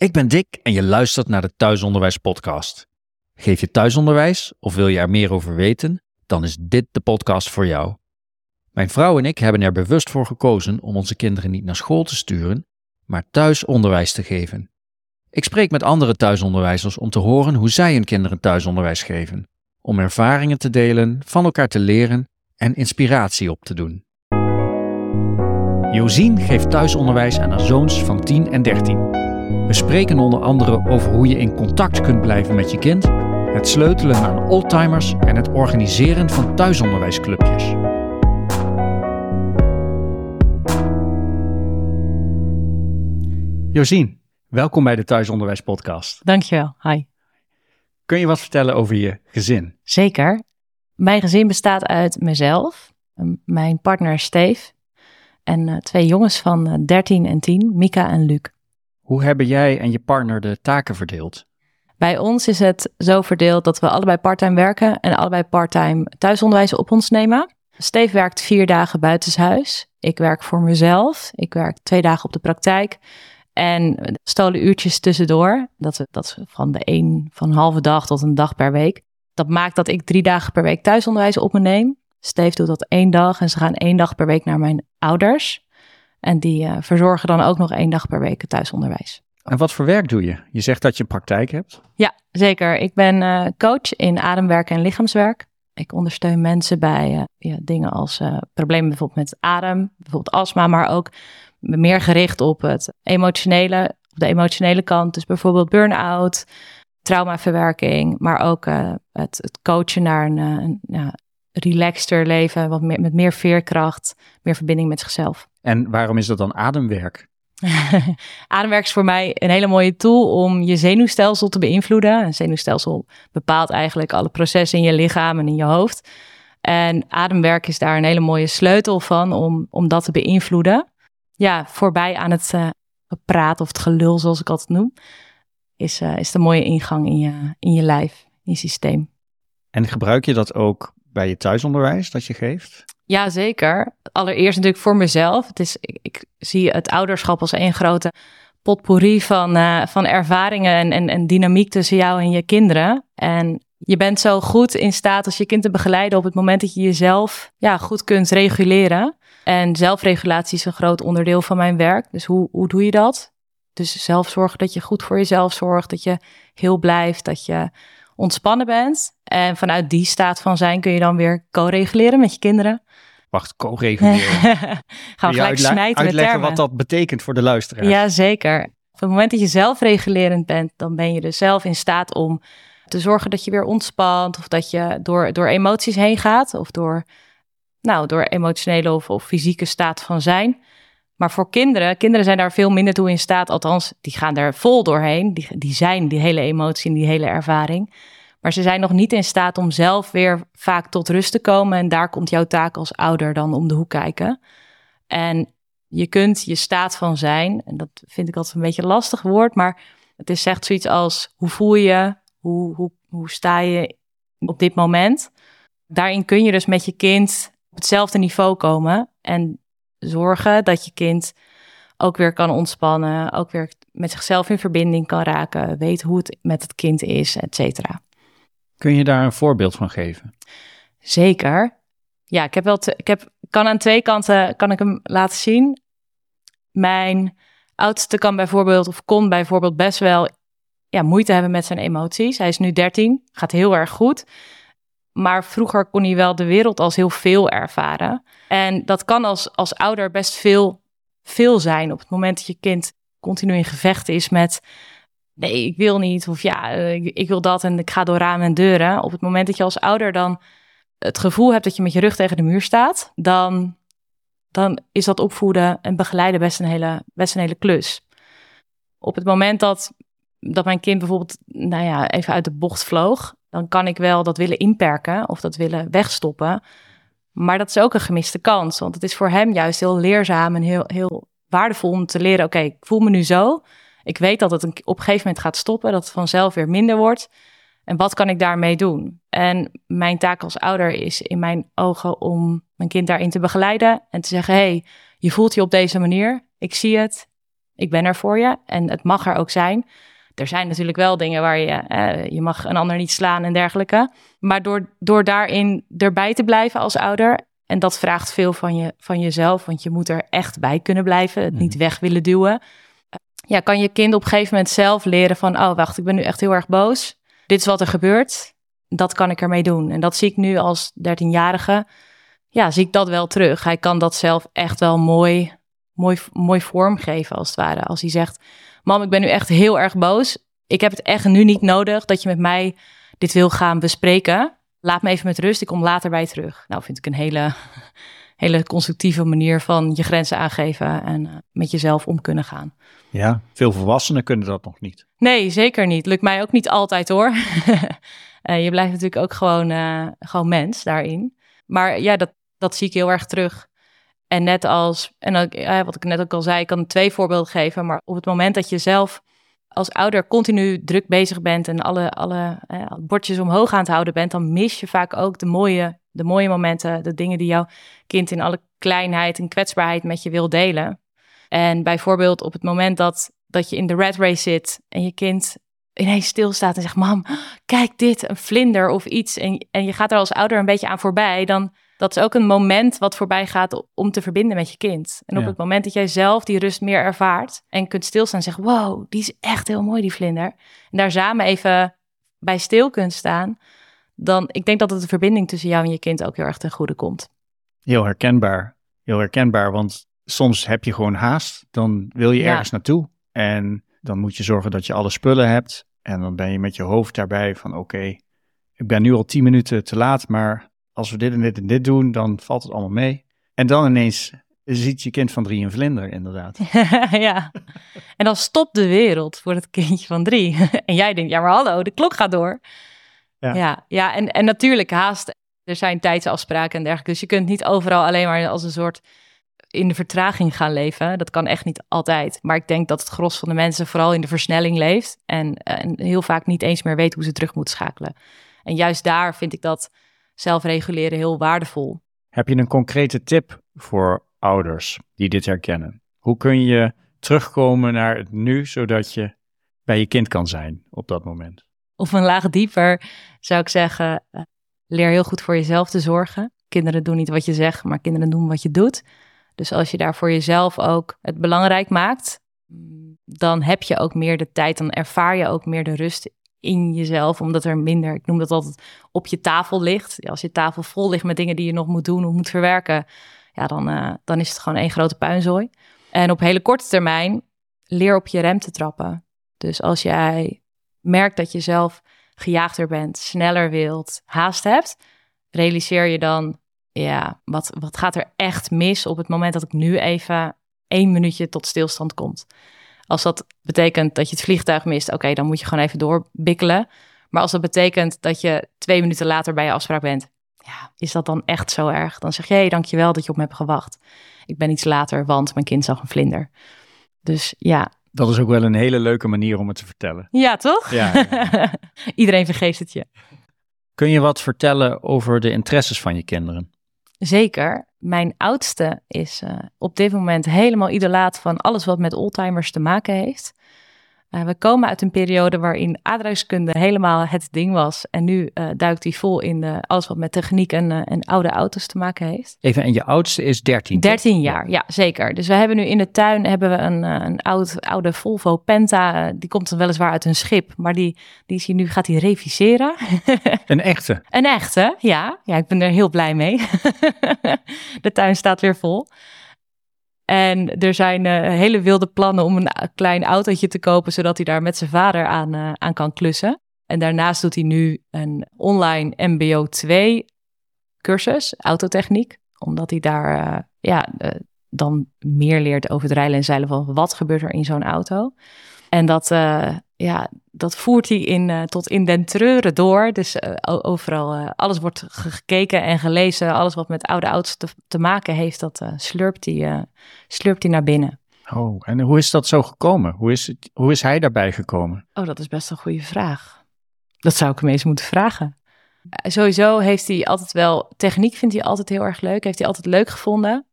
Ik ben Dick en je luistert naar de Thuisonderwijs Podcast. Geef je thuisonderwijs of wil je er meer over weten? Dan is dit de podcast voor jou. Mijn vrouw en ik hebben er bewust voor gekozen om onze kinderen niet naar school te sturen, maar thuisonderwijs te geven. Ik spreek met andere thuisonderwijzers om te horen hoe zij hun kinderen thuisonderwijs geven, om ervaringen te delen, van elkaar te leren en inspiratie op te doen. Josien geeft thuisonderwijs aan haar zoons van 10 en 13. We spreken onder andere over hoe je in contact kunt blijven met je kind, het sleutelen aan oldtimers en het organiseren van thuisonderwijsclubjes. Josien, welkom bij de Thuisonderwijs Podcast. Dankjewel. Hi. Kun je wat vertellen over je gezin? Zeker. Mijn gezin bestaat uit mezelf, mijn partner Steve en uh, twee jongens van uh, 13 en 10, Mika en Luc. Hoe hebben jij en je partner de taken verdeeld? Bij ons is het zo verdeeld dat we allebei parttime werken en allebei parttime thuisonderwijs op ons nemen. Steve werkt vier dagen buitenshuis. Ik werk voor mezelf. Ik werk twee dagen op de praktijk. En stolen uurtjes tussendoor. Dat, dat is van de een van een halve dag tot een dag per week. Dat maakt dat ik drie dagen per week thuisonderwijs op me neem. Steve doet dat één dag en ze gaan één dag per week naar mijn ouders. En die uh, verzorgen dan ook nog één dag per week het thuisonderwijs. En wat voor werk doe je? Je zegt dat je een praktijk hebt. Ja, zeker. Ik ben uh, coach in ademwerk en lichaamswerk. Ik ondersteun mensen bij uh, ja, dingen als problemen bijvoorbeeld met adem, bijvoorbeeld astma, maar ook meer gericht op het emotionele, op de emotionele kant. Dus bijvoorbeeld burn-out, traumaverwerking, maar ook het, het, coachen naar een, een ja, relaxter leven, wat meer, met meer veerkracht, meer verbinding met zichzelf. En waarom is dat dan ademwerk? ademwerk is voor mij een hele mooie tool om je zenuwstelsel te beïnvloeden. Een zenuwstelsel bepaalt eigenlijk alle processen in je lichaam en in je hoofd. En ademwerk is daar een hele mooie sleutel van om, om dat te beïnvloeden. Ja, voorbij aan het uh, praat of het gelul, zoals ik altijd noem, is, uh, is de mooie ingang in je, in je lijf, in je systeem. En gebruik je dat ook bij je thuisonderwijs dat je geeft? Ja, zeker. Allereerst natuurlijk voor mezelf. Het is, ik, zie het ouderschap als één grote potpourri van, uh, van ervaringen en, en, en dynamiek tussen jou en je kinderen. En je bent zo goed in staat als je kind te begeleiden op het moment dat je jezelf ja, goed kunt reguleren. En zelfregulatie is een groot onderdeel van mijn werk. Dus hoe, hoe doe je dat? Dus zelf zorgen dat je goed voor jezelf zorgt, dat je heel blijft, dat je ontspannen bent. En vanuit die staat van zijn kun je dan weer co-reguleren met je kinderen. Wacht, co-reguleren. Gaan we gelijk smijten uitleggen wat dat betekent voor de luisteraar? Ja, zeker. Op het moment dat je zelfregulerend bent, dan ben je dus zelf in staat om te zorgen dat je weer ontspant. Of dat je door, door emoties heen gaat. Of door, nou, door emotionele of, of fysieke staat van zijn. Maar voor kinderen, kinderen zijn daar veel minder toe in staat. Althans, die gaan er vol doorheen. Die, die zijn die hele emotie en die hele ervaring. Maar ze zijn nog niet in staat om zelf weer vaak tot rust te komen. En daar komt jouw taak als ouder dan om de hoek kijken. En je kunt je staat van zijn, en dat vind ik altijd een beetje een lastig woord, maar het is echt zoiets als hoe voel je, hoe, hoe, hoe sta je op dit moment. Daarin kun je dus met je kind op hetzelfde niveau komen en zorgen dat je kind ook weer kan ontspannen, ook weer met zichzelf in verbinding kan raken, weet hoe het met het kind is, et cetera. Kun je daar een voorbeeld van geven? Zeker. Ja, ik heb wel, ik heb, kan aan twee kanten kan ik hem laten zien. Mijn oudste kan bijvoorbeeld, of kon bijvoorbeeld best wel ja, moeite hebben met zijn emoties. Hij is nu 13, gaat heel erg goed. Maar vroeger kon hij wel de wereld als heel veel ervaren. En dat kan als, als ouder best veel, veel zijn op het moment dat je kind continu in gevecht is met nee, ik wil niet. Of ja, eh, ik, ik, wil dat en ik ga door ramen en deuren. Op het moment dat je als ouder dan het gevoel hebt dat je met je rug tegen de muur staat, dan, dan is dat opvoeden en begeleiden best een hele, best een hele klus. Op het moment dat, dat mijn kind bijvoorbeeld, nou ja, even uit de bocht vloog, dan kan ik wel dat willen inperken of dat willen wegstoppen. Maar dat is ook een gemiste kans, want het is voor hem juist heel leerzaam en heel, heel waardevol om te leren: oké, ik voel me nu zo. Ik weet dat het op een gegeven moment gaat stoppen, dat het vanzelf weer minder wordt. En wat kan ik daarmee doen? En mijn taak als ouder is in mijn ogen om mijn kind daarin te begeleiden en te zeggen: hey, je voelt je op deze manier. Ik zie het. Ik ben er voor je en het mag er ook zijn. Er zijn natuurlijk wel dingen waar je, uh, je mag een ander niet slaan en dergelijke. Maar door, door daarin erbij te blijven als ouder, en dat vraagt veel van, je, van jezelf, want je moet er echt bij kunnen blijven, het niet mhm. weg willen duwen. Ja, kan je kind op een gegeven moment zelf leren van, oh wacht, ik ben nu echt heel erg boos. Dit is wat er gebeurt. Dat kan ik ermee doen. En dat zie ik nu als 13-jarige. Ja, zie ik dat wel terug. Hij kan dat zelf echt wel mooi, mooi, mooi vormgeven, als het ware. Als hij zegt: Mam, ik ben nu echt heel erg boos. Ik heb het echt nu niet nodig dat je met mij dit wil gaan bespreken. Laat me even met rust. Ik kom later bij je terug. Nou, vind ik een hele, hele constructieve manier van je grenzen aangeven en uh, met jezelf om kunnen gaan. Ja, veel volwassenen kunnen dat nog niet. Nee, zeker niet. Lukt mij ook niet altijd hoor. uh, je blijft natuurlijk ook gewoon, uh, gewoon mens daarin. Maar ja, dat, dat zie ik heel erg terug. En net als, en wat ik net ook al zei, ik kan twee voorbeelden geven. Maar op het moment dat je zelf als ouder continu druk bezig bent en alle, alle eh, bordjes omhoog aan het houden bent, dan mis je vaak ook de mooie, de mooie momenten, de dingen die jouw kind in alle kleinheid en kwetsbaarheid met je wil delen. En bijvoorbeeld op het moment dat, dat je in de red race zit en je kind ineens stilstaat en zegt: Mam, kijk dit, een vlinder of iets. En, en je gaat er als ouder een beetje aan voorbij, dan dat is ook een moment wat voorbij gaat om te verbinden met je kind. En op het moment dat jij zelf die rust meer ervaart en kunt stilstaan en zeggen: Wow, die is echt heel mooi, die vlinder. En daar samen even bij stil kunt staan, dan ik denk dat het de verbinding tussen jou en je kind ook heel erg ten goede komt. Heel herkenbaar. Heel herkenbaar, want soms heb je gewoon haast. Dan wil je ergens naartoe. En dan moet je zorgen dat je alle spullen hebt. En dan ben je met je hoofd daarbij van oké, ik ben nu al tien minuten te laat, maar als we dit en dit en dit doen, dan valt het allemaal mee. En dan ineens ziet je kind van drie een vlinder, inderdaad. ja, en dan stopt de wereld voor het kindje van drie. en jij denkt, ja maar hallo, de klok gaat door. Ja, ja, ja en, en natuurlijk haast. Er zijn tijdsafspraken en dergelijke. Dus je kunt niet overal alleen maar als een soort in de vertraging gaan leven. Dat kan echt niet altijd. Maar ik denk dat het gros van de mensen vooral in de versnelling leeft. En, en heel vaak niet eens meer weet hoe ze terug moeten schakelen. En juist daar vind ik dat zelfreguleren heel waardevol. Heb je een concrete tip voor ouders die dit herkennen? Hoe kun je terugkomen naar het nu, zodat je bij je kind kan zijn op dat moment? Of een laag dieper zou ik zeggen, eh, leer heel goed voor jezelf te zorgen. Kinderen doen niet wat je zegt, maar kinderen doen wat je doet. Dus als je daar voor jezelf ook het belangrijk maakt, dan heb je ook meer de tijd, dan ervaar je ook meer de rust in jezelf, omdat er minder, ik noem dat altijd, op je tafel ligt. Als je tafel vol ligt met dingen die je nog moet doen of moet verwerken, ja, dan, uh, dan is het gewoon één grote puinzooi. En op hele korte termijn, leer op je rem te trappen. Dus als jij merkt dat je zelf gejaagder bent, sneller wilt, haast hebt, realiseer je dan, ja, wat, wat gaat er echt mis op het moment dat ik nu even één minuutje tot stilstand komt. Als dat betekent dat je het vliegtuig mist, oké, dan moet je gewoon even doorbikkelen. Maar als dat betekent dat je twee minuten later bij je afspraak bent, ja, is dat dan echt zo erg? Dan zeg je, hé, dankjewel dat je op me hebt gewacht. Ik ben iets later, want mijn kind zag een vlinder. Dus ja. Dat is ook wel een hele leuke manier om het te vertellen. Ja, toch? Ja. ja. Iedereen vergeeft het je. Kun je wat vertellen over de interesses van je kinderen? Zeker. Mijn oudste is uh, op dit moment helemaal idolaat van alles wat met oldtimers te maken heeft. Uh, we komen uit een periode waarin aardrijkskunde helemaal het ding was. En nu uh, duikt hij vol in uh, alles wat met techniek en, en, oude auto's te maken heeft. Even, en je oudste is 13? 13 jaar, ja. zeker. Dus we hebben nu in de tuin hebben we een, een oud, oude Volvo Penta. die komt dan weliswaar uit een schip, maar die, die is hier nu, gaat hij reviseren. een echte? Een echte, ja. Ja, ik ben er heel blij mee. de tuin staat weer vol. En er zijn uh, hele wilde plannen om een klein autootje te kopen, zodat hij daar met zijn vader aan, uh, aan kan klussen. En daarnaast doet hij nu een online MBO 2 cursus, autotechniek. Omdat hij daar ja, dan meer leert over het rijden en zeilen van wat gebeurt er in zo'n auto. En dat, ja, dat voert hij in, uh, tot in den treuren door. Dus uh, overal, alles wordt gekeken en gelezen. Alles wat met oude auto's te, te maken heeft, dat slurpt, hij, slurpt hij naar binnen. Oh, en hoe is dat zo gekomen? Hoe is, het, hoe is hij daarbij gekomen? Oh, dat is best een goede vraag. Dat zou ik hem eens moeten vragen. Sowieso heeft hij altijd wel, techniek vindt hij altijd heel erg leuk. Heeft hij altijd leuk gevonden.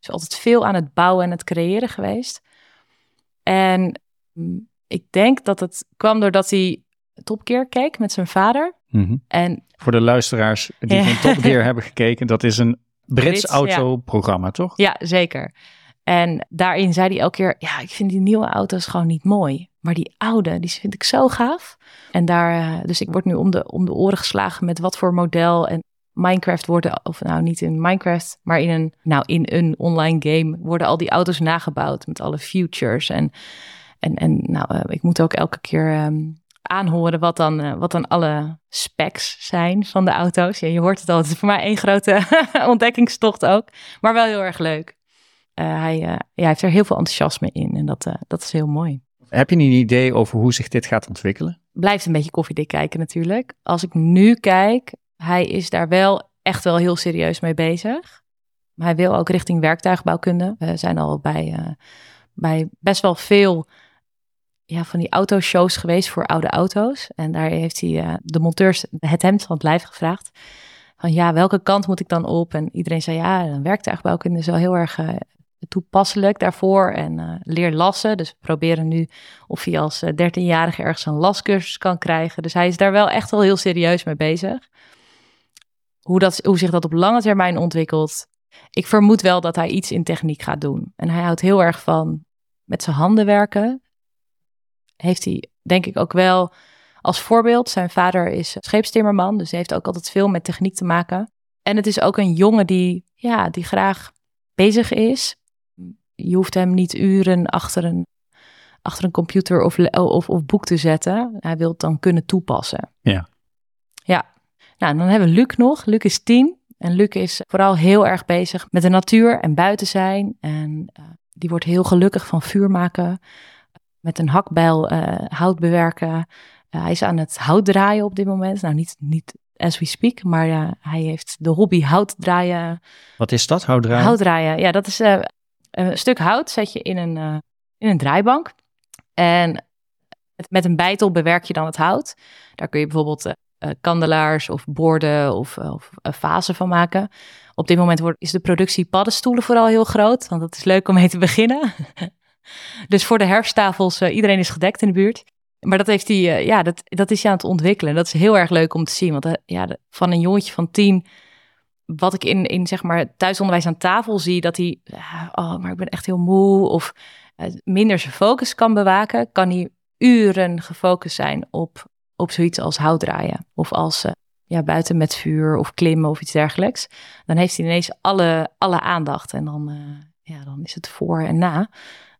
Is altijd veel aan het bouwen en het creëren geweest. En mm, ik denk dat het kwam doordat hij Top Gear keek met zijn vader. Mhm. En Voor de luisteraars die geen Top Gear hebben gekeken, dat is een Brits Brits, ja. autoprogramma, toch? ja, zeker. En daarin zei hij elke keer, ja, ik vind die nieuwe auto's gewoon niet mooi. Maar die oude, die vind ik zo gaaf. En daar, eh, dus ik word nu om de, om de oren geslagen met wat voor model en Minecraft worden, of nou niet in Minecraft, maar in een, nou in een online game worden al die auto's nagebouwd met alle futures. En, en, en nou, eh, ik moet ook elke keer ehm, aanhoren wat dan, eh, wat dan alle specs zijn van de auto's. Ja, je hoort het al, het is voor mij één grote ontdekkingstocht ook, maar wel heel erg leuk. Eh, hij, ja, hij heeft er heel veel enthousiasme in en dat, dat is heel mooi. Heb je een idee over hoe zich dit gaat ontwikkelen? Blijft een beetje koffiedik kijken natuurlijk. Als ik nu kijk, hij is daar wel echt wel heel serieus mee bezig. Maar hij wil ook richting werktuigbouwkunde. We zijn al bij, bij best wel veel ja, van die autoshows geweest voor oude auto's. En daar heeft hij eh, de monteurs het hemd van het lijf gevraagd. Van ja, welke kant moet ik dan op? En iedereen zei ja, een werktuigbouwkunde is wel heel erg eh, toepasselijk daarvoor. En eh, leer lassen. Dus we proberen nu of hij als eh, 13-jarige ergens een lascursus kan krijgen. Dus hij is daar wel echt wel heel serieus mee bezig. Hoe, dat, hoe zich dat op lange termijn ontwikkelt. Ik vermoed wel dat hij iets in techniek gaat doen. En hij houdt heel erg van met zijn handen werken. Heeft hij denk ik ook wel als voorbeeld. Zijn vader is scheepstimmerman, dus hij heeft ook altijd veel met techniek te maken. En het is ook een jongen die, ja, die graag bezig is. Je hoeft hem niet uren achter een, achter een computer of, of, of boek te zetten. Hij wil het dan kunnen toepassen. Ja. Ja. Nou, en dan hebben we Luc nog. Luc is tien. En Luc is vooral heel erg bezig met de natuur en buiten zijn. En eh, die wordt heel gelukkig van vuur maken. Met een hakbijl eh, hout bewerken. Eh, hij is aan het hout draaien op dit moment. Nou, niet, niet as we speak, maar eh, hij heeft de hobby hout draaien. Wat is dat, houtdraaien? Hout draaien, ja, dat is een stuk hout zet je in een, in een draaibank. En met, met een bijtel bewerk je dan het hout. Daar kun je bijvoorbeeld kandelaars of borden of, of vazen van maken. Op dit moment wordt, is de productie paddenstoelen vooral heel groot, want dat is leuk om mee te beginnen. dus voor de herfsttafels, eh, iedereen is gedekt in de buurt. Maar dat, heeft hij, eh, ja, dat, dat is hij aan het ontwikkelen. Dat is heel erg leuk om te zien. Want eh, ja, van een jongetje van tien, wat ik in, in zeg maar thuisonderwijs aan tafel zie, dat hij, oh, maar ik ben echt heel moe of minder zijn focus kan bewaken, kan hij uren gefocust zijn op, op zoiets als houtdraaien. Of als ja, buiten met vuur of klimmen of iets dergelijks. Dan heeft hij ineens alle, alle aandacht. En dan, ja, dan is het voor en na.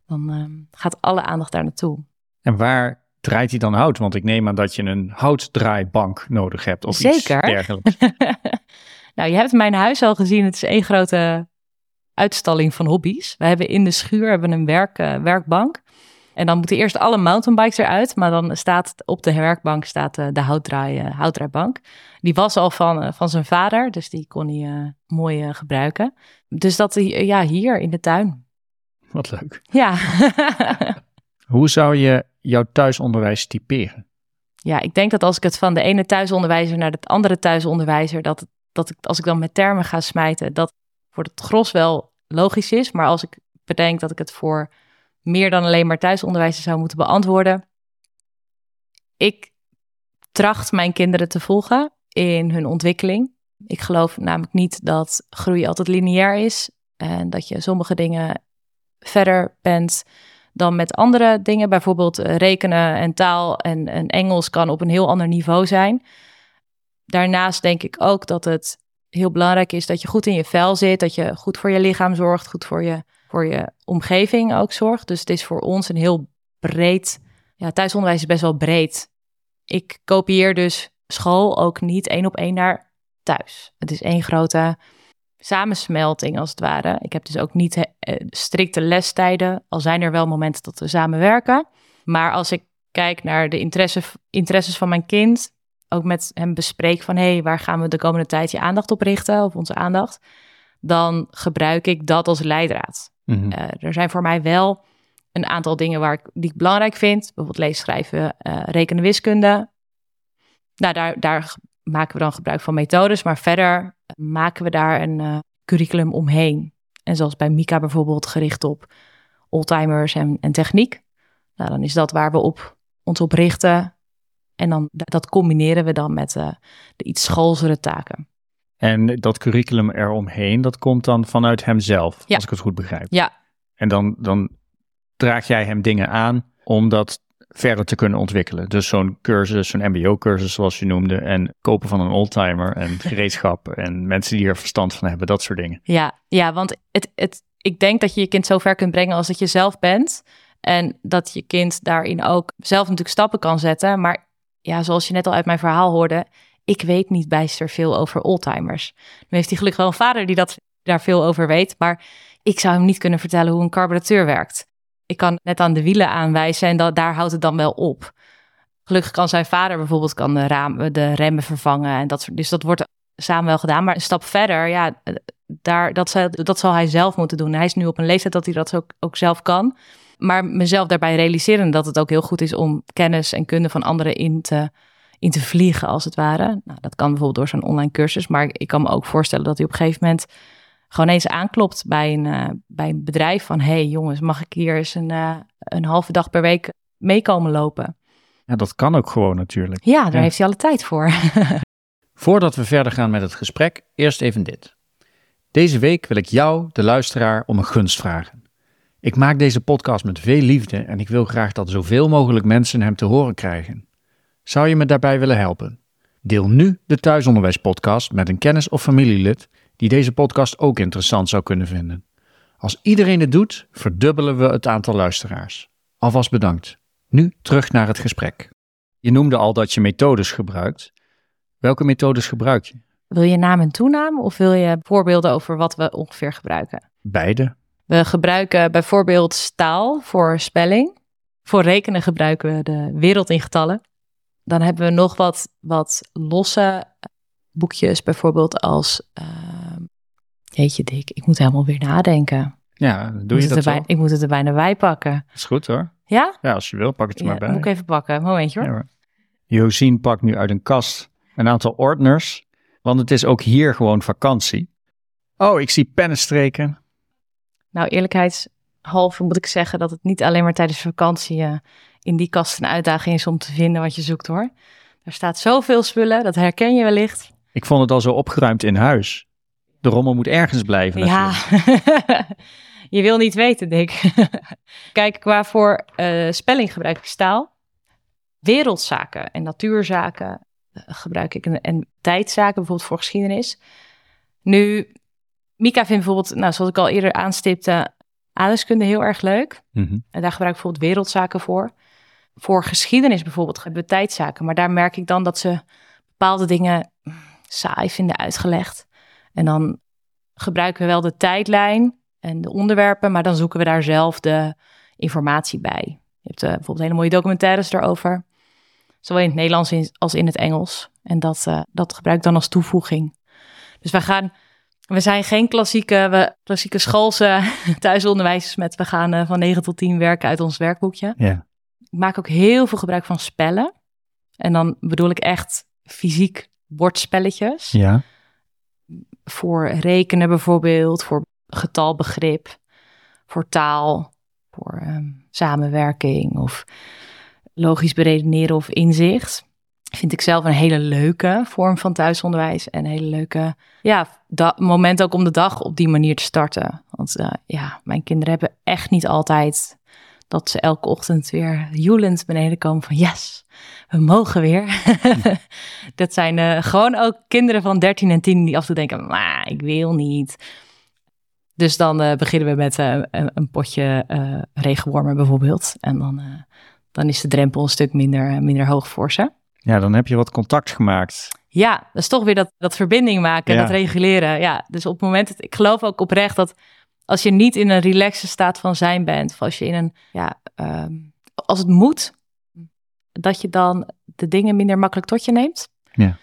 Dan eh, gaat alle aandacht daar naartoe. En waar draait hij dan hout? Want ik neem aan dat je een houtdraaibank nodig hebt of iets Zeker. dergelijks. nou, je hebt mijn huis al gezien. Het is één grote uitstalling van hobby's. We hebben in de schuur hebben een werk, eh, werkbank. En dan moeten eerst alle mountainbikes eruit. Maar dan staat op de werkbank staat, eh, de houtdraai, eh, houtdraaibank. Die was al van, van zijn vader. Dus die kon hij mooi gebruiken. Dus dat ja, hier in de tuin. Wat leuk. Ja. Hoe zou je jouw thuisonderwijs typeren? Ja, ik denk dat als ik het van de ene thuisonderwijzer naar de andere thuisonderwijzer, dat, dat ik, als ik dan met termen ga smijten, dat voor het gros wel logisch is. Maar als ik bedenk dat ik het voor meer dan alleen maar thuisonderwijzer zou moeten beantwoorden. Ik tracht mijn kinderen te volgen in hun ontwikkeling. Ik geloof namelijk niet dat groei altijd lineair is. En dat je sommige dingen verder bent dan met andere dingen. Bijvoorbeeld eh, rekenen en taal en, en Engels kan op een heel ander niveau zijn. Daarnaast denk ik ook dat het heel belangrijk is dat je goed in je vel zit. Dat je goed voor je lichaam zorgt, goed voor je, voor je omgeving ook zorgt. Dus het is voor ons een heel breed... Ja, thuisonderwijs is best wel breed. Ik kopieer dus school ook niet één op één naar thuis. Het is één grote samensmelting als het ware. Ik heb dus ook niet eh, strikte lestijden, al zijn er wel momenten dat we samen werken. Maar als ik kijk naar de interesse, interesses van mijn kind, ook met hem bespreek van hé, hey, waar gaan we de komende tijd je aandacht op richten, of onze aandacht, dan gebruik ik dat als leidraad. Mhm. Uh, er zijn voor mij wel een aantal dingen waar ik, die ik belangrijk vind. Bijvoorbeeld lezen, schrijven, uh, rekenen, wiskunde. Nou, daar, daar maken we dan gebruik van methodes. Maar verder maken we daar een uh, curriculum omheen. En zoals bij Mika bijvoorbeeld gericht op oldtimers en, en techniek. Nou, dan is dat waar we op, ons op richten. En dan, dat combineren we dan met uh, de iets schoolzere taken. En dat curriculum eromheen, dat komt dan vanuit hemzelf, ja. als ik het goed begrijp. Ja. En dan, dan draag jij hem dingen aan om dat verder te kunnen ontwikkelen. Dus zo'n cursus, zo'n mbo-cursus zoals je noemde, en kopen van een oldtimer en gereedschap en mensen die er verstand van hebben, dat soort dingen. Ja, ja want het, het, ik denk dat je je kind zo ver kunt brengen als dat je zelf bent. En dat je kind daarin ook zelf natuurlijk stappen kan zetten. Maar ja, zoals je net al uit mijn verhaal hoorde, ik weet niet bijster veel over oldtimers. Nu heeft hij gelukkig wel een vader die dat, daar veel over weet. Maar ik zou hem niet kunnen vertellen hoe een carburateur werkt. Ik kan net aan de wielen aanwijzen en dat, daar houdt het dan wel op. Gelukkig kan zijn vader bijvoorbeeld kan de, raam, de remmen vervangen. En dat, soort, dus dat wordt samen wel gedaan. Maar een stap verder, ja, daar, dat, zal, dat zal hij zelf moeten doen. Hij is nu op een leeftijd dat hij dat ook, ook zelf kan. Maar mezelf daarbij realiseren dat het ook heel goed is om kennis en kunde van anderen in te, in te vliegen, als het ware. Nou, dat kan bijvoorbeeld door zo'n online cursus. Maar ik kan me ook voorstellen dat hij op een gegeven moment gewoon eens aanklopt bij een, uh, bij een bedrijf van... hey jongens, mag ik hier eens een, uh, een halve dag per week meekomen lopen? Ja, dat kan ook gewoon natuurlijk. Ja, daar ja. heeft hij alle tijd voor. Voordat we verder gaan met het gesprek, eerst even dit. Deze week wil ik jou, de luisteraar, om een gunst vragen. Ik maak deze podcast met veel liefde en ik wil graag dat zoveel mogelijk mensen hem te horen krijgen. Zou je me daarbij willen helpen? Deel nu de thuisonderwijspodcast met een kennis of familielid die deze podcast ook interessant zou kunnen vinden. Als iedereen het doet, verdubbelen we het aantal luisteraars. Alvast bedankt. Nu terug naar het gesprek. Je noemde al dat je methodes gebruikt. Welke methodes gebruik je? Wil je naam en toenaam of wil je voorbeelden over wat we ongeveer gebruiken? Beide. We gebruiken bijvoorbeeld staal voor spelling. Voor rekenen gebruiken we de wereld in getallen. Dan hebben we nog wat, wat losse boekjes, bijvoorbeeld als. Uh, jeetje, Dick, ik moet helemaal weer nadenken. Ja, doe je dat erbij, Ik moet het er bijna bij pakken. Dat is goed hoor. Ja? Ja, als je wil, pak het er ja, maar bij. Moet ik even pakken. Momentje hoor. Ja, Josien pakt nu uit een kast een aantal ordners, want het is ook hier gewoon vakantie. Oh, ik zie pennenstreken. Nou, eerlijkheidshalve moet ik zeggen dat het niet alleen maar tijdens vakantie uh, in die kast een uitdaging is om te vinden wat je zoekt hoor. Er staat zoveel spullen, dat herken je wellicht. Ik vond het al zo opgeruimd in huis. De rommel moet ergens blijven. Ja, je wil niet weten, Dick. Kijk, qua voor uh, spelling gebruik ik staal. Wereldzaken en natuurzaken gebruik ik. En, en tijdzaken, bijvoorbeeld voor geschiedenis. Nu, Mika vindt bijvoorbeeld, nou, zoals ik al eerder aanstipte, aardrijkskunde heel erg leuk. Mm -hmm. En daar gebruik ik bijvoorbeeld wereldzaken voor. Voor geschiedenis bijvoorbeeld hebben we tijdzaken. Maar daar merk ik dan dat ze bepaalde dingen saai vinden uitgelegd. En dan gebruiken we wel de tijdlijn en de onderwerpen, maar dan zoeken we daar zelf de informatie bij. Je hebt uh, bijvoorbeeld hele mooie documentaires erover. Zowel in het Nederlands als in het Engels. En dat, uh, dat gebruik ik dan als toevoeging. Dus we gaan we zijn geen klassieke, we, klassieke schoolse thuisonderwijzers met we gaan uh, van 9 tot 10 werken uit ons werkboekje. Ja. Ik maak ook heel veel gebruik van spellen. En dan bedoel ik echt fysiek woordspelletjes. Ja. Voor rekenen bijvoorbeeld, voor getalbegrip, voor taal, voor um, samenwerking of logisch beredeneren of inzicht vind ik zelf een hele leuke vorm van thuisonderwijs. En een hele leuke ja, moment ook om de dag op die manier te starten. Want uh, ja, mijn kinderen hebben echt niet altijd dat ze elke ochtend weer joelend beneden komen van yes, we mogen weer. dat zijn uh, gewoon ook kinderen van 13 en 10 die af en toe denken, maar ik wil niet. Dus dan uh, beginnen we met een, een, potje regenwormen bijvoorbeeld. En dan, dan is de drempel een stuk minder, minder hoog voor ze. Ja, dan heb je wat contact gemaakt. Ja, dat is toch weer dat, dat verbinding maken ja. dat reguleren. Ja, dus op het moment, dat, ik geloof ook oprecht dat als je niet in een relaxe staat van zijn bent, of als je in een, ja, um, als het moet, dat je dan de dingen minder makkelijk tot je neemt. Ja.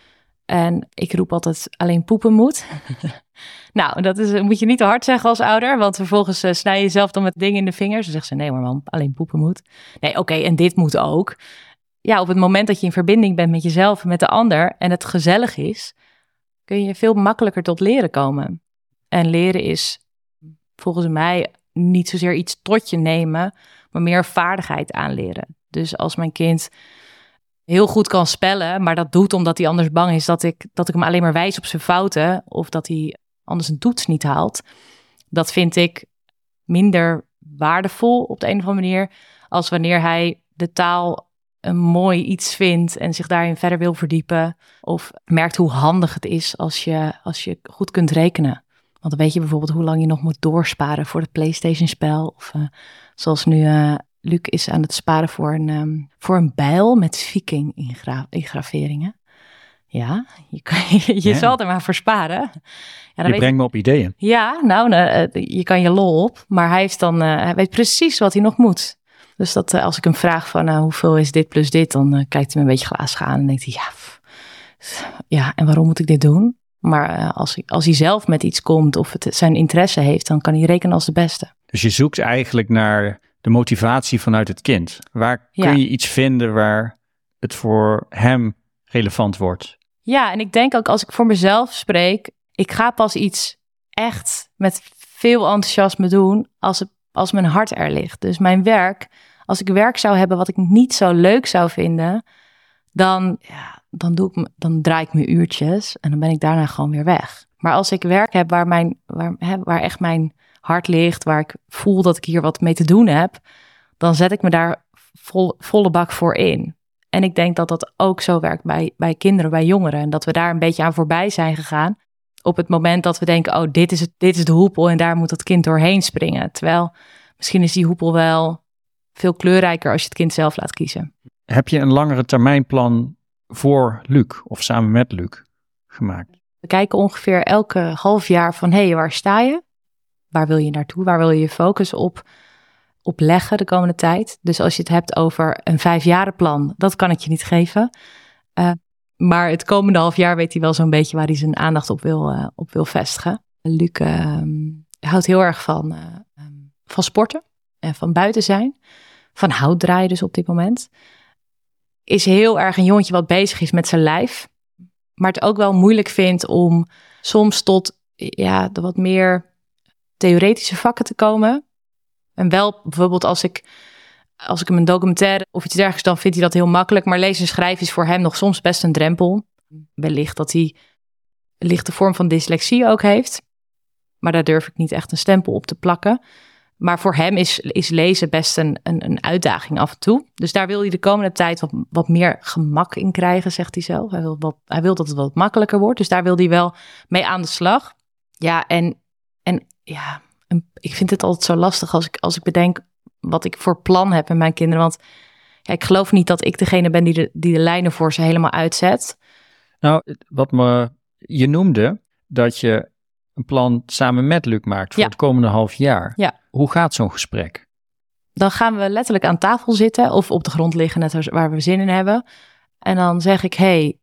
En ik roep altijd alleen poepen moet. nou, dat is, moet je niet te hard zeggen als ouder, want vervolgens uh, snij je jezelf dan met dingen in de vingers. Dan zegt ze, nee maar man, alleen poepen moet. Nee, oké, okay, en dit moet ook ja, op het moment dat je in verbinding bent met jezelf en met de ander en het gezellig is, kun je veel makkelijker tot leren komen. En leren is volgens mij niet zozeer iets tot je nemen, maar meer vaardigheid aanleren. Dus als mijn kind heel goed kan spellen, maar dat doet omdat hij anders bang is dat ik, dat ik hem alleen maar wijs op zijn fouten of dat hij anders een toets niet haalt. Dat vind ik minder waardevol op de een of andere manier als wanneer hij de taal een mooi iets vindt en zich daarin verder wil verdiepen. Of merkt hoe handig het is als je, als je goed kunt rekenen. Want dan weet je bijvoorbeeld hoe lang je nog moet doorsparen voor het PlayStation-spel. Of uh, zoals nu uh, Luc is aan het sparen voor een, um, voor een bijl met viking-ingraveringen. Ja, je, kan, je ja. zal er maar voor sparen. Ja, je brengt me op ideeën. Ja, nou, uh, je kan je lol op. Maar hij, heeft dan, hij weet precies wat hij nog moet. Dus dat als ik hem vraag van hoeveel is dit plus dit, dan kijkt hij me een beetje glazig aan en denkt hij, ja, ja, en waarom moet ik dit doen? Maar uh, als, hij, als hij zelf met iets komt of het zijn interesse heeft, dan kan hij rekenen als de beste. Dus je zoekt eigenlijk naar de motivatie vanuit het kind. Waar kun je iets vinden waar het voor hem relevant wordt? Ja, en ik denk ook als ik voor mezelf spreek, ik ga pas iets echt met veel enthousiasme doen als, het, als mijn hart er ligt. Dus mijn werk, als ik werk zou hebben wat ik niet zo leuk zou vinden, dan, ja, dan, doe ik, dan draai ik mijn uurtjes en dan ben ik daarna gewoon weer weg. Maar als ik werk heb waar, mijn, waar, hè, waar echt mijn hart ligt, waar ik voel dat ik hier wat mee te doen heb, dan zet ik me daar vol, volle bak voor in. En ik denk dat dat ook zo werkt bij, bij kinderen, bij jongeren. En dat we daar een beetje aan voorbij zijn gegaan. Op het moment dat we denken, oh, dit is, het, dit is de hoepel en daar moet dat kind doorheen springen. Terwijl misschien is die hoepel wel veel kleurrijker als je het kind zelf laat kiezen. Heb je een langere termijnplan voor Luc of samen met Luc gemaakt? We kijken ongeveer elke half jaar van hé, hey, waar sta je? Waar wil je naartoe? Waar wil je je focus op, op leggen de komende tijd? Dus als je het hebt over een vijfjarenplan, dat kan ik je niet geven. Uh, maar het komende half jaar weet hij wel zo'n beetje waar hij zijn aandacht op wil, uh, op wil vestigen. Luc uh, houdt heel erg van, uh, van sporten en van buiten zijn. Van houtdraaien dus op dit moment is heel erg een jongetje wat bezig is met zijn lijf. Maar het ook wel moeilijk vindt om soms tot ja, de wat meer theoretische vakken te komen. En wel bijvoorbeeld als ik, als ik hem een documentaire of iets dergelijks, dan vindt hij dat heel makkelijk. Maar lezen en schrijven is voor hem nog soms best een drempel. Wellicht dat hij een lichte vorm van dyslexie ook heeft. Maar daar durf ik niet echt een stempel op te plakken. Maar voor hem is, is lezen best een, een, een, uitdaging af en toe. Dus daar wil hij de komende tijd wat, wat meer gemak in krijgen, zegt hij zelf. Hij wil, wat, hij wil dat het wat makkelijker wordt. Dus daar wil hij wel mee aan de slag. Ja, en, en ja, ik vind het altijd zo lastig als ik, als ik bedenk wat ik voor plan heb met mijn kinderen. Want ja, ik geloof niet dat ik degene ben die de, die de lijnen voor ze helemaal uitzet. Nou, wat me, je noemde dat je een plan samen met Luc maakt voor het komende half jaar. Ja. Hoe gaat zo'n gesprek? Dan gaan we letterlijk aan tafel zitten of op de grond liggen, net waar we zin in hebben. En dan zeg ik, hey,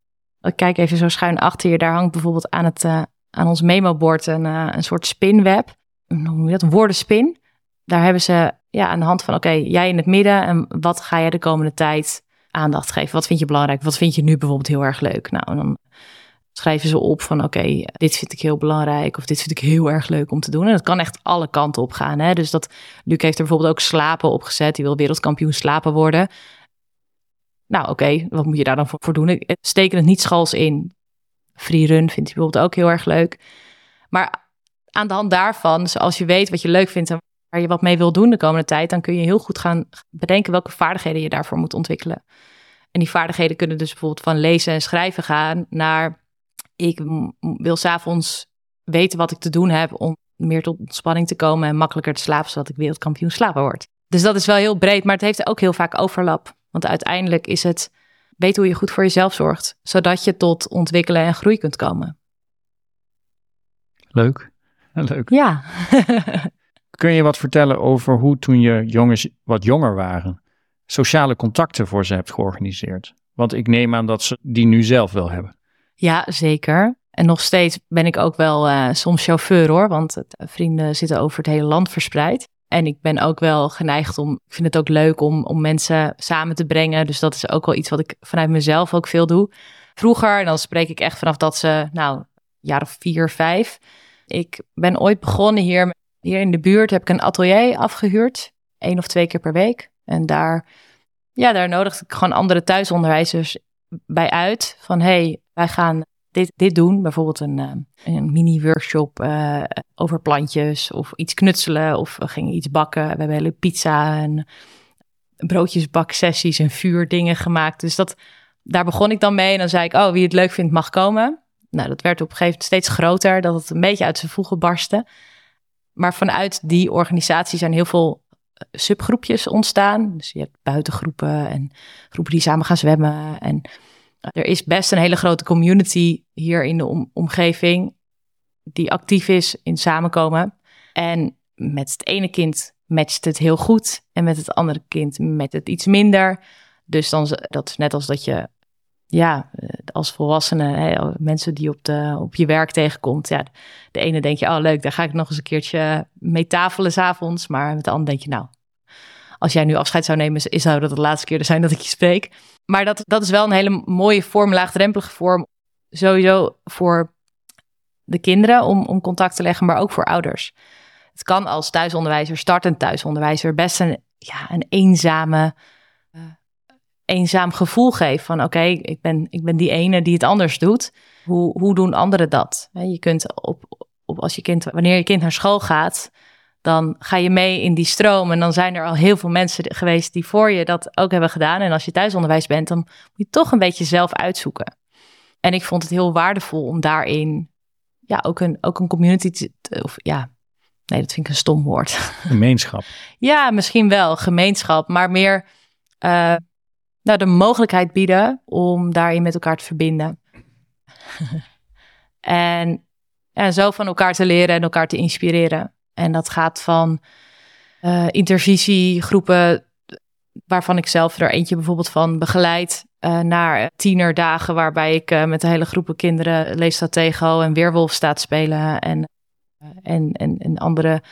kijk even zo schuin achter je. Daar hangt bijvoorbeeld aan, het, uh, aan ons memobord een, uh, een soort spinweb. Hoe noem je dat? Een woordenspin. Daar hebben ze ja, aan de hand van, oké, jij in het midden. En wat ga jij de komende tijd aandacht geven? Wat vind je belangrijk? Wat vind je nu bijvoorbeeld heel erg leuk? Nou, dan schrijven ze op van oké, dit vind ik heel belangrijk of dit vind ik heel erg leuk om te doen. En dat kan echt alle kanten op gaan. Hè? Dus dat Luc heeft er bijvoorbeeld ook slapen opgezet. Die wil wereldkampioen slapen worden. Nou oké, wat moet je daar dan voor doen? Ik steek het niet schals in. Free run vindt hij bijvoorbeeld ook heel erg leuk. Maar aan de hand daarvan, dus als je weet wat je leuk vindt en waar je wat mee wil doen de komende tijd, dan kun je heel goed gaan bedenken welke vaardigheden je daarvoor moet ontwikkelen. En die vaardigheden kunnen dus bijvoorbeeld van lezen en schrijven gaan naar ik wil s'avonds weten wat ik te doen heb om meer tot ontspanning te komen en makkelijker te slapen, zodat ik wereldkampioen slapen word. Dus dat is wel heel breed, maar het heeft ook heel vaak overlap. Want uiteindelijk is het weten hoe je goed voor jezelf zorgt, zodat je tot ontwikkelen en groei kunt komen. Leuk. Leuk. Ja. Kun je wat vertellen over hoe toen je jongens wat jonger waren, sociale contacten voor ze hebt georganiseerd? Want ik neem aan dat ze die nu zelf wel hebben. Ja, zeker. En nog steeds ben ik ook wel uh, soms chauffeur hoor, want eh, vrienden zitten over het hele land verspreid. En ik ben ook wel geneigd om, ik vind het ook leuk om, om mensen samen te brengen. Dus dat is ook wel iets wat ik vanuit mezelf ook veel doe. Vroeger, en dan spreek ik echt vanaf dat ze, nou, jaar of vier, vijf. Ik ben ooit begonnen hier, hier in de buurt, heb ik een atelier afgehuurd. één of twee keer per week. En daar, ja, daar nodigde ik gewoon andere thuisonderwijzers bij uit. Van hey, wij gaan dit, dit doen. Bijvoorbeeld een, eh, een mini-workshop uh, over plantjes of iets knutselen. Of we gingen iets bakken. We hebben hele pizza en broodjesbaksessies en vuurdingen gemaakt. Dus dat, daar begon ik dan mee. En dan zei ik, oh, wie het leuk vindt mag komen. Nou, dat werd op een gegeven moment steeds groter. Dat het een beetje uit zijn voegen barstte. Maar vanuit die organisatie zijn heel veel eh, subgroepjes ontstaan. Dus je hebt buitengroepen en groepen die samen gaan zwemmen. En er is best een hele grote community hier in de omgeving die actief is in samenkomen. En met het ene kind matcht het heel goed en met het andere kind met het iets minder. Dus dan, dat is net als dat je, ja, eh, als volwassene, hè, mensen die op, de, op je werk tegenkomt. Ja, de ene denk je, oh leuk, daar ga ik nog eens een keertje mee tafelen s'avonds. Maar met de ander denk je, nou, als jij nu afscheid zou nemen, is zou dat de laatste keer zijn dat ik je spreek. Maar dat, dat is wel een hele mooie vorm, laagdrempelige vorm. Sowieso voor de kinderen om, om contact te leggen, maar ook voor ouders. Het kan als thuisonderwijzer, startend thuisonderwijzer, best een, ja, een eenzame, eenzaam gevoel geven. Van oké, ik, ben, ik ben die ene die het anders doet. Hoe, hoe doen anderen dat? Je kunt op, op, als je kind, wanneer je kind naar school gaat, dan ga je mee in die stroom. En dan zijn er al heel veel mensen geweest die voor je dat ook hebben gedaan. En als je thuisonderwijs bent, dan moet je toch een beetje zelf uitzoeken. En ik vond het heel waardevol om daarin ja, ook, een, ook een community te, of ja, nee, dat vind ik een stom woord. Gemeenschap. ja, misschien wel gemeenschap, maar meer uh, nou, de mogelijkheid bieden om daarin met elkaar te verbinden. en, en zo van elkaar te leren en elkaar te inspireren. En dat gaat van uh, intervisiegroepen, waarvan ik zelf er eentje bijvoorbeeld van begeleid, uh, naar tienerdagen waarbij ik uh, met een hele groepen kinderen leefstaat tegen en weerwolf staat spelen. En, en, en, en andere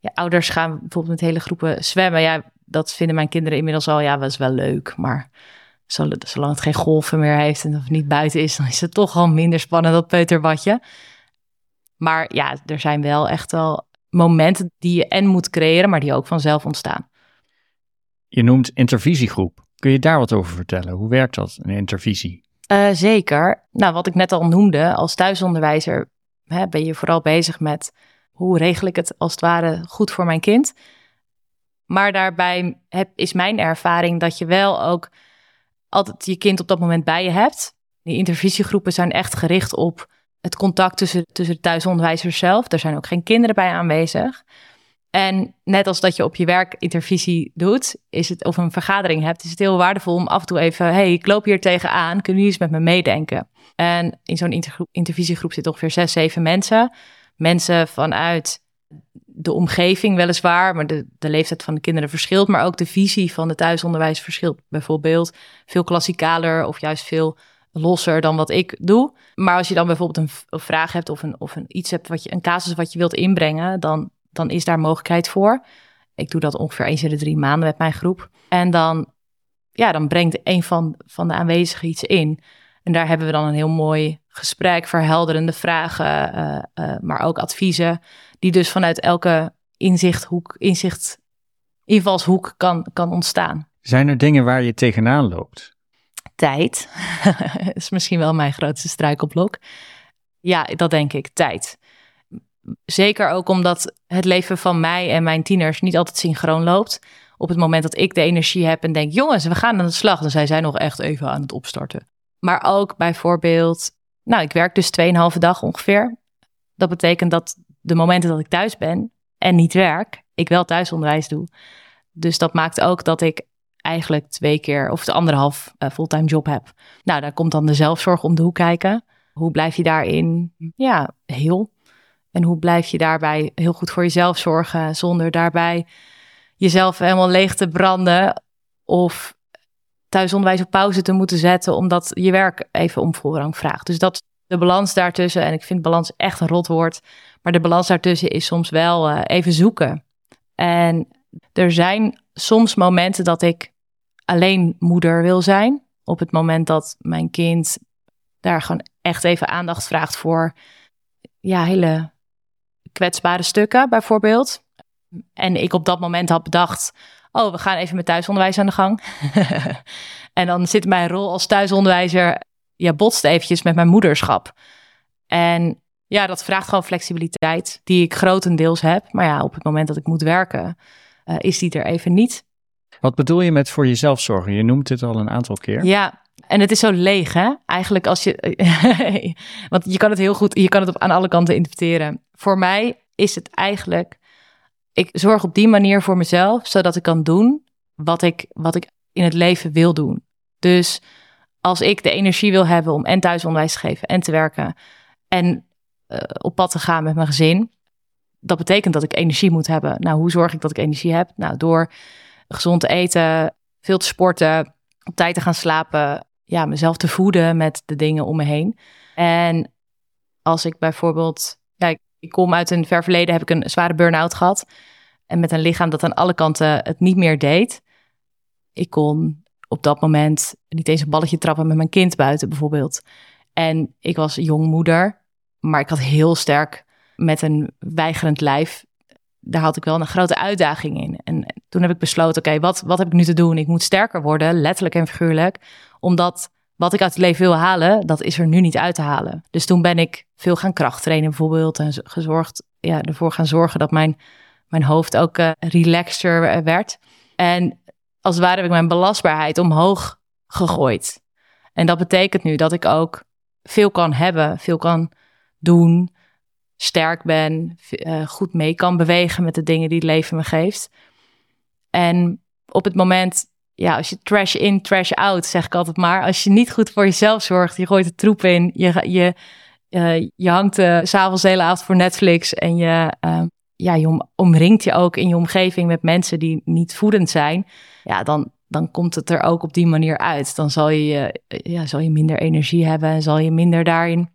ja, ouders gaan bijvoorbeeld met hele groepen zwemmen. Ja, dat vinden mijn kinderen inmiddels al, ja, is wel leuk, maar zolang het geen golven meer heeft en of het niet buiten is, dan is het toch al minder spannend dat peuterbadje. Maar ja, er zijn wel echt wel momenten die je en moet creëren, maar die ook vanzelf ontstaan. Je noemt intervisiegroep. Kun je daar wat over vertellen? Hoe werkt dat, een intervisie? Uh, zeker. Nou, wat ik net al noemde, als thuisonderwijzer hè, ben je vooral bezig met hoe regel ik het als het ware goed voor mijn kind. Maar daarbij is mijn ervaring dat je wel ook altijd je kind op dat moment bij je hebt. Die intervisiegroepen zijn echt gericht op het contact tussen, tussen de thuisonderwijzers zelf. Er zijn ook geen kinderen bij aanwezig. En net als dat je op je werk intervisie doet, is het, of een vergadering hebt, is het heel waardevol om af en toe even, hey, ik loop hier tegenaan, kunnen jullie eens met me meedenken? En in zo'n intervisiegroep zitten ongeveer zes, zeven mensen. Mensen vanuit de omgeving weliswaar, maar de, de leeftijd van de kinderen verschilt, maar ook de visie van het thuisonderwijs verschilt. Bijvoorbeeld veel klassikaler of juist veel losser dan wat ik doe. Maar als je dan bijvoorbeeld een, vraag hebt of, een, of een iets hebt, wat je, een casus wat je wilt inbrengen, dan, dan is daar mogelijkheid voor. Ik doe dat ongeveer eens in de drie maanden met mijn groep. En dan, ja, dan brengt een van, van de aanwezigen iets in. En daar hebben we dan een heel mooi gesprek, verhelderende vragen, uh, uh, maar ook adviezen, die dus vanuit elke inzichthoek, inzicht, invalshoek kan, kan ontstaan. Zijn er dingen waar je tegenaan loopt? tijd. is misschien wel mijn grootste struikelblok. Ja, dat denk ik, tijd. Zeker ook omdat het leven van mij en mijn tieners niet altijd synchroon loopt. Op het moment dat ik de energie heb en denk, jongens, we gaan aan de slag, dan zijn zij nog echt even aan het opstarten. Maar ook bijvoorbeeld, nou, ik werk dus 2,5 dag ongeveer. Dat betekent dat de momenten dat ik thuis ben en niet werk, ik wel thuisonderwijs doe. Dus dat maakt ook dat ik eigenlijk twee keer of de anderhalf uh, fulltime job heb. Nou, daar komt dan de zelfzorg om de hoek kijken. Hoe blijf je daarin ja, heel? En hoe blijf je daarbij heel goed voor jezelf zorgen zonder daarbij jezelf helemaal leeg te branden of thuisonderwijs op pauze te moeten zetten omdat je werk even om voorrang vraagt. Dus dat de balans daartussen, en ik vind balans echt een rotwoord, maar de balans daartussen is soms wel uh, even zoeken. En er zijn soms momenten dat ik alleen moeder wil zijn. Op het moment dat mijn kind daar gewoon echt even aandacht vraagt voor ja, hele kwetsbare stukken bijvoorbeeld. En ik op dat moment had bedacht, oh, we gaan even met thuisonderwijs aan de gang. en dan zit mijn rol als thuisonderwijzer, ja, botst eventjes met mijn moederschap. En ja, dat vraagt gewoon flexibiliteit, die ik grotendeels heb. Maar ja, op het moment dat ik moet werken, uh, is die er even niet. Wat bedoel je met voor jezelf zorgen? Je noemt het al een aantal keer. Ja, en het is zo leeg, hè? Eigenlijk als je. want je kan het heel goed, je kan het op, aan alle kanten interpreteren. Voor mij is het eigenlijk. Ik zorg op die manier voor mezelf, zodat ik kan doen wat ik, wat ik in het leven wil doen. Dus als ik de energie wil hebben om en thuisonderwijs te geven en te werken en op pad te gaan met mijn gezin, dat betekent dat ik energie moet hebben. Nou, hoe zorg ik dat ik energie heb? Nou, door gezond te eten, veel te sporten, op tijd te gaan slapen, ja, mezelf te voeden met de dingen om me heen. En als ik bijvoorbeeld, ja, ik kom uit een ver verleden, heb ik een zware burn-out gehad. En met een lichaam dat aan alle kanten het niet meer deed. Ik kon op dat moment niet eens een balletje trappen met mijn kind buiten bijvoorbeeld. En ik was jongmoeder, maar ik had heel sterk met een weigerend lijf. Daar had ik wel een grote uitdaging in. En toen heb ik besloten, oké, wat, wat heb ik nu te doen? Ik moet sterker worden, letterlijk en figuurlijk. Omdat wat ik uit het leven wil halen, dat is er nu niet uit te halen. Dus toen ben ik veel gaan krachttrainen bijvoorbeeld. En gezorgd, ja, ervoor gaan zorgen dat mijn, mijn hoofd ook uh, relaxter werd. En als het ware heb ik mijn belastbaarheid omhoog gegooid. En dat betekent nu dat ik ook veel kan hebben, veel kan doen, sterk ben, uh, goed mee kan bewegen met de dingen die het leven me geeft. En op het moment, ja, als je trash in, trash out, zeg ik altijd maar. Als je niet goed voor jezelf zorgt, je gooit de troep in, je, je, uh, je hangt uh, s'avonds de hele avond voor Netflix en je, ja, je om, omringt je ook in je omgeving met mensen die niet voedend zijn. Ja, dan, dan komt het er ook op die manier uit. Dan zal je, ja, zal je minder energie hebben en zal je minder daarin,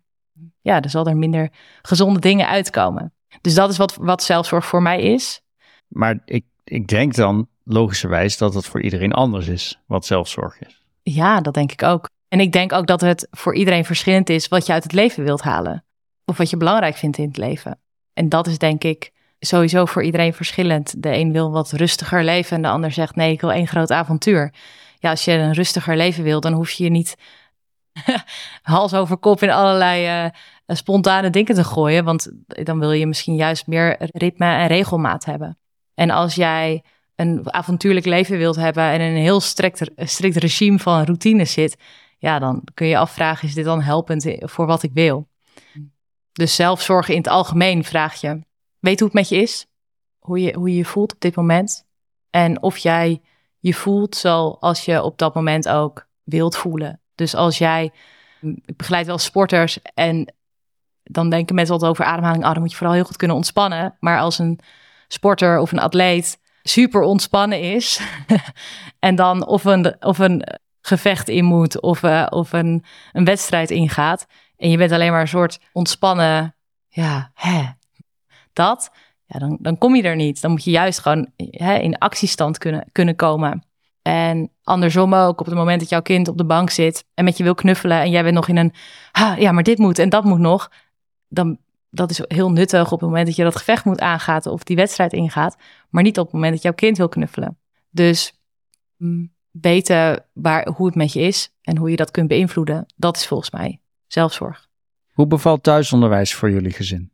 ja, dan zal er minder gezonde dingen uitkomen. Dus dat is wat, wat zelfzorg voor mij is. Maar ik ik denk dan logischerwijs dat het voor iedereen anders is, wat zelfzorg is. Ja, dat denk ik ook. En ik denk ook dat het voor iedereen verschillend is wat je uit het leven wilt halen. Of wat je belangrijk vindt in het leven. En dat is denk ik sowieso voor iedereen verschillend. De een wil wat rustiger leven en de ander zegt nee, ik wil één groot avontuur. Ja, als je een rustiger leven wil, dan hoef je je niet hals over kop in allerlei uh, spontane dingen te gooien. Want dan wil je misschien juist meer ritme en regelmaat hebben. En als jij een avontuurlijk leven wilt hebben en in een heel strikt, strikt regime van routines zit, ja, dan kun je afvragen, is dit dan helpend voor wat ik wil? Dus zelfzorgen in het algemeen vraag je, weet hoe het met je is? Hoe je, hoe je je voelt op dit moment? En of jij je voelt zoals je op dat moment ook wilt voelen. Dus als jij, ik begeleid wel sporters en dan denken mensen altijd over ademhaling, oh, moet je vooral heel goed kunnen ontspannen. Maar als een sporter of een atleet super ontspannen is. en dan of een, of een gevecht in moet of, uh, of een, een wedstrijd ingaat. En je bent alleen maar een soort ontspannen, ja, hè, dat. Ja, dan, dan kom je er niet. Dan moet je juist gewoon hè, in actiestand kunnen, kunnen komen. En andersom ook, op het moment dat jouw kind op de bank zit en met je wil knuffelen en jij bent nog in een, ja, maar dit moet en dat moet nog, dan dat is heel nuttig op het moment dat je dat gevecht moet aangaan of die wedstrijd ingaat, maar niet op het moment dat jouw kind wil knuffelen. Dus mm, weten waar, hoe het met je is en hoe je dat kunt beïnvloeden, dat is volgens mij zelfzorg. Hoe bevalt thuisonderwijs voor jullie gezin?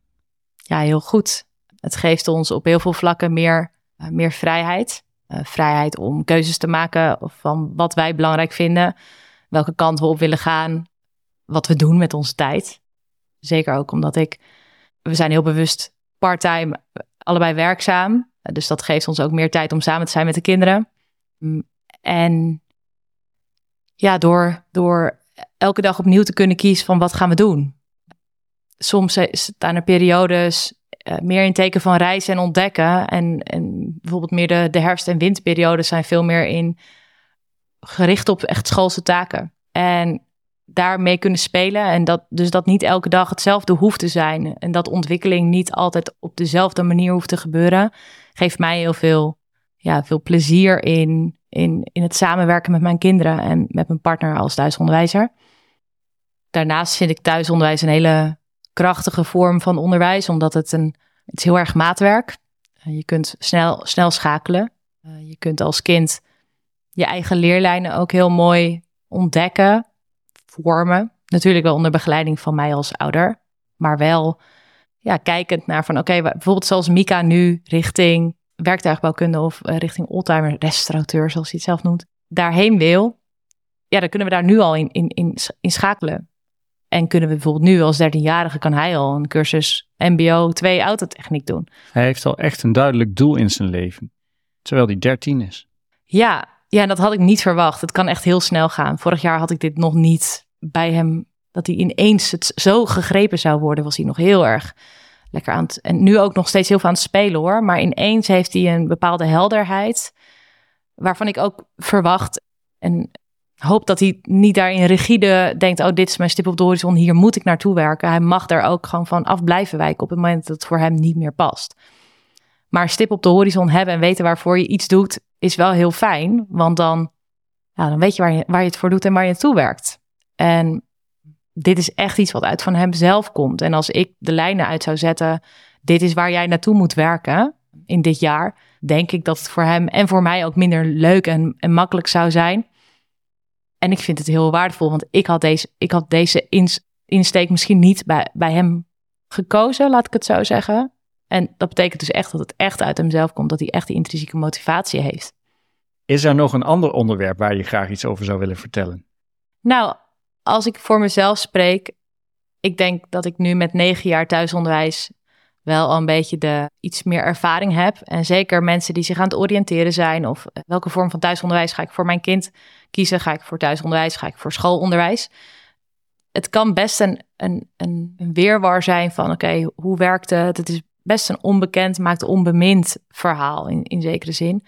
Ja, heel goed. Het geeft ons op heel veel vlakken meer, uh, meer vrijheid. Uh, vrijheid om keuzes te maken van wat wij belangrijk vinden, welke kant we op willen gaan, wat we doen met onze tijd. Zeker ook omdat ik we zijn heel bewust parttime allebei werkzaam. Dus dat geeft ons ook meer tijd om samen te zijn met de kinderen. Mm, en ja, door, door elke dag opnieuw te kunnen kiezen van wat gaan we doen. Soms staan er periodes uh, meer in teken van reizen en ontdekken. En, en bijvoorbeeld meer de, de herfst- en winterperiodes zijn veel meer in gericht op echt schoolse taken. En daarmee kunnen spelen. En dat, dus dat niet elke dag hetzelfde hoeft te zijn. En dat ontwikkeling niet altijd op dezelfde manier hoeft te gebeuren. Geeft mij heel veel, ja, veel plezier in, in, in het samenwerken met mijn kinderen en met mijn partner als thuisonderwijzer. Daarnaast vind ik thuisonderwijs een hele krachtige vorm van onderwijs, omdat het een het is heel erg maatwerk. je kunt snel, snel schakelen. je kunt als kind je eigen leerlijnen ook heel mooi ontdekken, vormen. Natuurlijk wel onder begeleiding van mij als ouder, maar wel ja, kijkend naar van oké, bijvoorbeeld zoals Mika nu richting werktuigbouwkunde of uh, richting oldtimer restaurateur, zoals hij het zelf noemt, daarheen wil, ja, dan kunnen we daar nu al in, in, in, in schakelen. En kunnen we bijvoorbeeld nu als 13-jarige, kan hij al een cursus MBO 2 autotechniek doen. Hij heeft al echt een duidelijk doel in zijn leven, terwijl hij 13 is. Ja, ja, dat had ik niet verwacht. Het kan echt heel snel gaan. Vorig jaar had ik dit nog niet bij hem, dat hij ineens het zo gegrepen zou worden, was hij nog heel erg lekker aan het. En nu ook nog steeds heel veel aan het spelen hoor. Maar ineens heeft hij een bepaalde helderheid. Waarvan ik ook verwacht. En hoop dat hij niet daarin rigide denkt: oh, dit is mijn stip op de horizon, hier moet ik naartoe werken. Hij mag daar ook gewoon van af blijven wijken op het moment dat het voor hem niet meer past. Maar stip op de horizon hebben en weten waarvoor je iets doet, is wel heel fijn. Want dan, ja, dan weet je waar, je waar je het voor doet en waar je naartoe werkt. En dit is echt iets wat uit van hem zelf komt. En als ik de lijnen uit zou zetten, dit is waar jij naartoe moet werken in dit jaar, denk ik dat het voor hem en voor mij ook minder leuk en, en makkelijk zou zijn. En ik vind het heel waardevol, want ik had deze, ik had deze insteek misschien niet bij, bij hem gekozen, laat ik het zo zeggen. En dat betekent dus echt dat het echt uit hemzelf komt, dat hij echt die intrinsieke motivatie heeft. Is er nog een ander onderwerp waar je graag iets over zou willen vertellen? Nou, als ik voor mezelf spreek, ik denk dat ik nu met negen jaar thuisonderwijs wel al een beetje de iets meer ervaring heb. En zeker mensen die zich aan het oriënteren zijn of welke vorm van thuisonderwijs ga ik voor mijn kind kiezen? Ga ik voor thuisonderwijs? Ga ik voor schoolonderwijs? Het kan best een, een, een, een weerwar zijn van oké, hoe werkt het? Het is best een onbekend, maakt onbemind verhaal in, in zekere zin.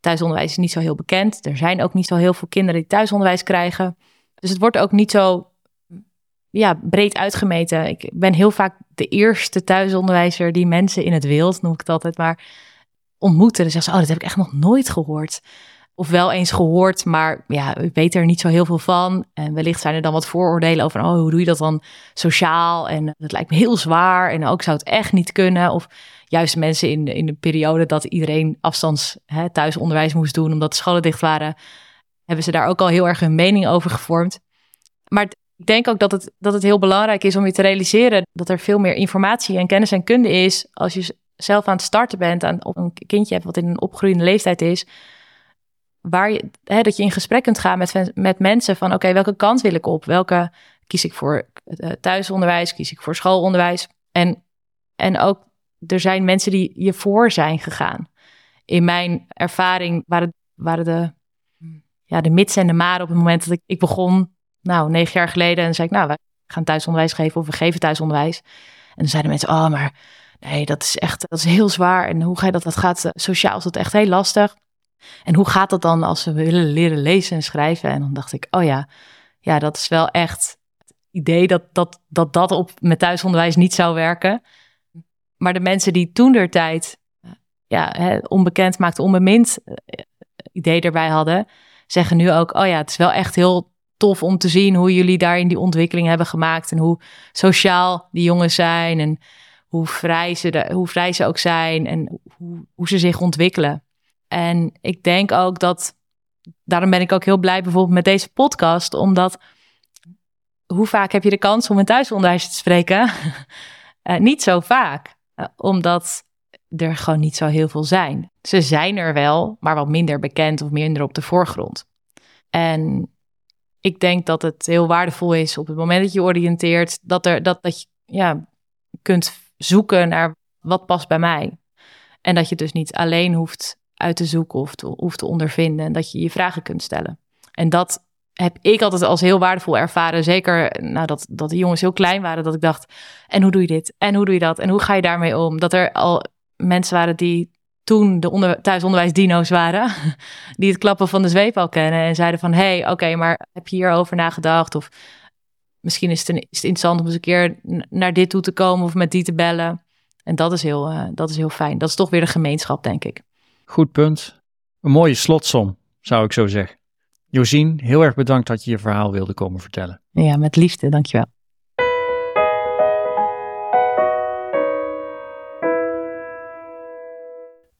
Thuisonderwijs is niet zo heel bekend. Er zijn ook niet zo heel veel kinderen die thuisonderwijs krijgen. Dus het wordt ook niet zo ja, breed uitgemeten. Ik ben heel vaak de eerste thuisonderwijzer die mensen in het wild, noem ik het altijd maar, ontmoeten. Dan zeggen ze, oh, dat heb ik echt nog nooit gehoord. Of wel eens gehoord, maar ja, ik weet er niet zo heel veel van. En wellicht zijn er dan wat vooroordelen over, oh, hoe doe je dat dan sociaal? En dat lijkt me heel zwaar en ook zou het echt niet kunnen. Of juist mensen in, in de periode dat iedereen afstands hè, thuisonderwijs moest doen omdat de scholen dicht waren, hebben ze daar ook al heel erg hun mening over gevormd. Maar ik denk ook dat het, dat het heel belangrijk is om je te realiseren dat er veel meer informatie en kennis en kunde is als je zelf aan het starten bent, aan, op een kindje hebt wat in een opgroeiende leeftijd is. Waar je, hè, dat je in gesprek kunt gaan met, met mensen van oké, welke kant wil ik op? Welke kies ik voor uh, thuisonderwijs? Kies ik voor schoolonderwijs? En, en ook er zijn mensen die je voor zijn gegaan. In mijn ervaring waren, waren de ja, de mits en de maren op het moment dat ik, ik begon, nou, negen jaar geleden, en zei ik, nou, we gaan thuisonderwijs geven of we geven thuisonderwijs. En dan zeiden mensen, oh, maar nee, dat is echt, dat is heel zwaar. En hoe ga je dat, dat gaat, sociaal is dat echt heel lastig. En hoe gaat dat dan als we willen leren lezen en schrijven? En dan dacht ik, oh ja, ja, dat is wel echt het idee dat dat, dat, dat op, met thuisonderwijs niet zou werken. Maar de mensen die toen der tijd ja, onbekend maakte, onbemind eh, idee erbij hadden, zeggen nu ook: Oh ja, het is wel echt heel tof om te zien hoe jullie daarin die ontwikkeling hebben gemaakt. En hoe sociaal die jongens zijn. En hoe vrij ze, hoe vrij ze ook zijn. En hoe, hoe ze zich ontwikkelen. En ik denk ook dat. Daarom ben ik ook heel blij bijvoorbeeld met deze podcast. Omdat. Hoe vaak heb je de kans om een thuisonderwijs te spreken? uh, niet zo vaak. Uh, omdat er gewoon niet zo heel veel zijn. Ze zijn er wel, maar wat minder bekend of minder op de voorgrond. En ik denk dat het heel waardevol is op het moment dat je oriënteert, dat, er, dat, dat je ja, kunt zoeken naar wat past bij mij. En dat je dus niet alleen hoeft uit te zoeken of te, hoeft te ondervinden. En dat je je vragen kunt stellen. En dat heb ik altijd als heel waardevol ervaren. Zeker nou, dat, dat de jongens heel klein waren. Dat ik dacht, en hoe doe je dit? En hoe doe je dat? En hoe ga je daarmee om? Dat er al mensen waren die toen de onder, thuisonderwijsdino's waren, die het klappen van de zweep al kennen en zeiden van, hé, hey, oké, maar heb je hierover nagedacht? Of misschien is het, een, is het interessant om eens een keer naar dit toe te komen of met die te bellen. En dat is, heel, uh, dat is heel fijn. Dat is toch weer de gemeenschap, denk ik. Goed punt. Een mooie slotsom, zou ik zo zeggen. Josien, heel erg bedankt dat je je verhaal wilde komen vertellen. Ja, met liefde, dankjewel.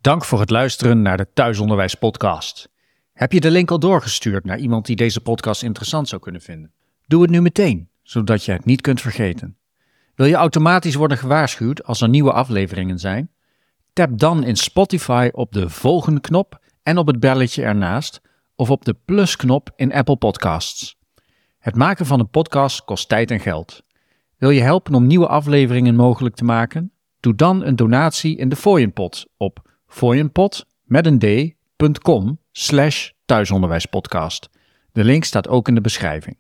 Dank voor het luisteren naar de Thuisonderwijs Podcast. Heb je de link al doorgestuurd naar iemand die deze podcast interessant zou kunnen vinden? Doe het nu meteen, zodat je het niet kunt vergeten. Wil je automatisch worden gewaarschuwd als er nieuwe afleveringen zijn? Tap dan in Spotify op de volgende knop en op het belletje ernaast of op de plusknop in Apple Podcasts. Het maken van een podcast kost tijd en geld. Wil je helpen om nieuwe afleveringen mogelijk te maken? Doe dan een donatie in de Fooienpot op fooienpot met een d.com slash thuisonderwijspodcast. De link staat ook in de beschrijving.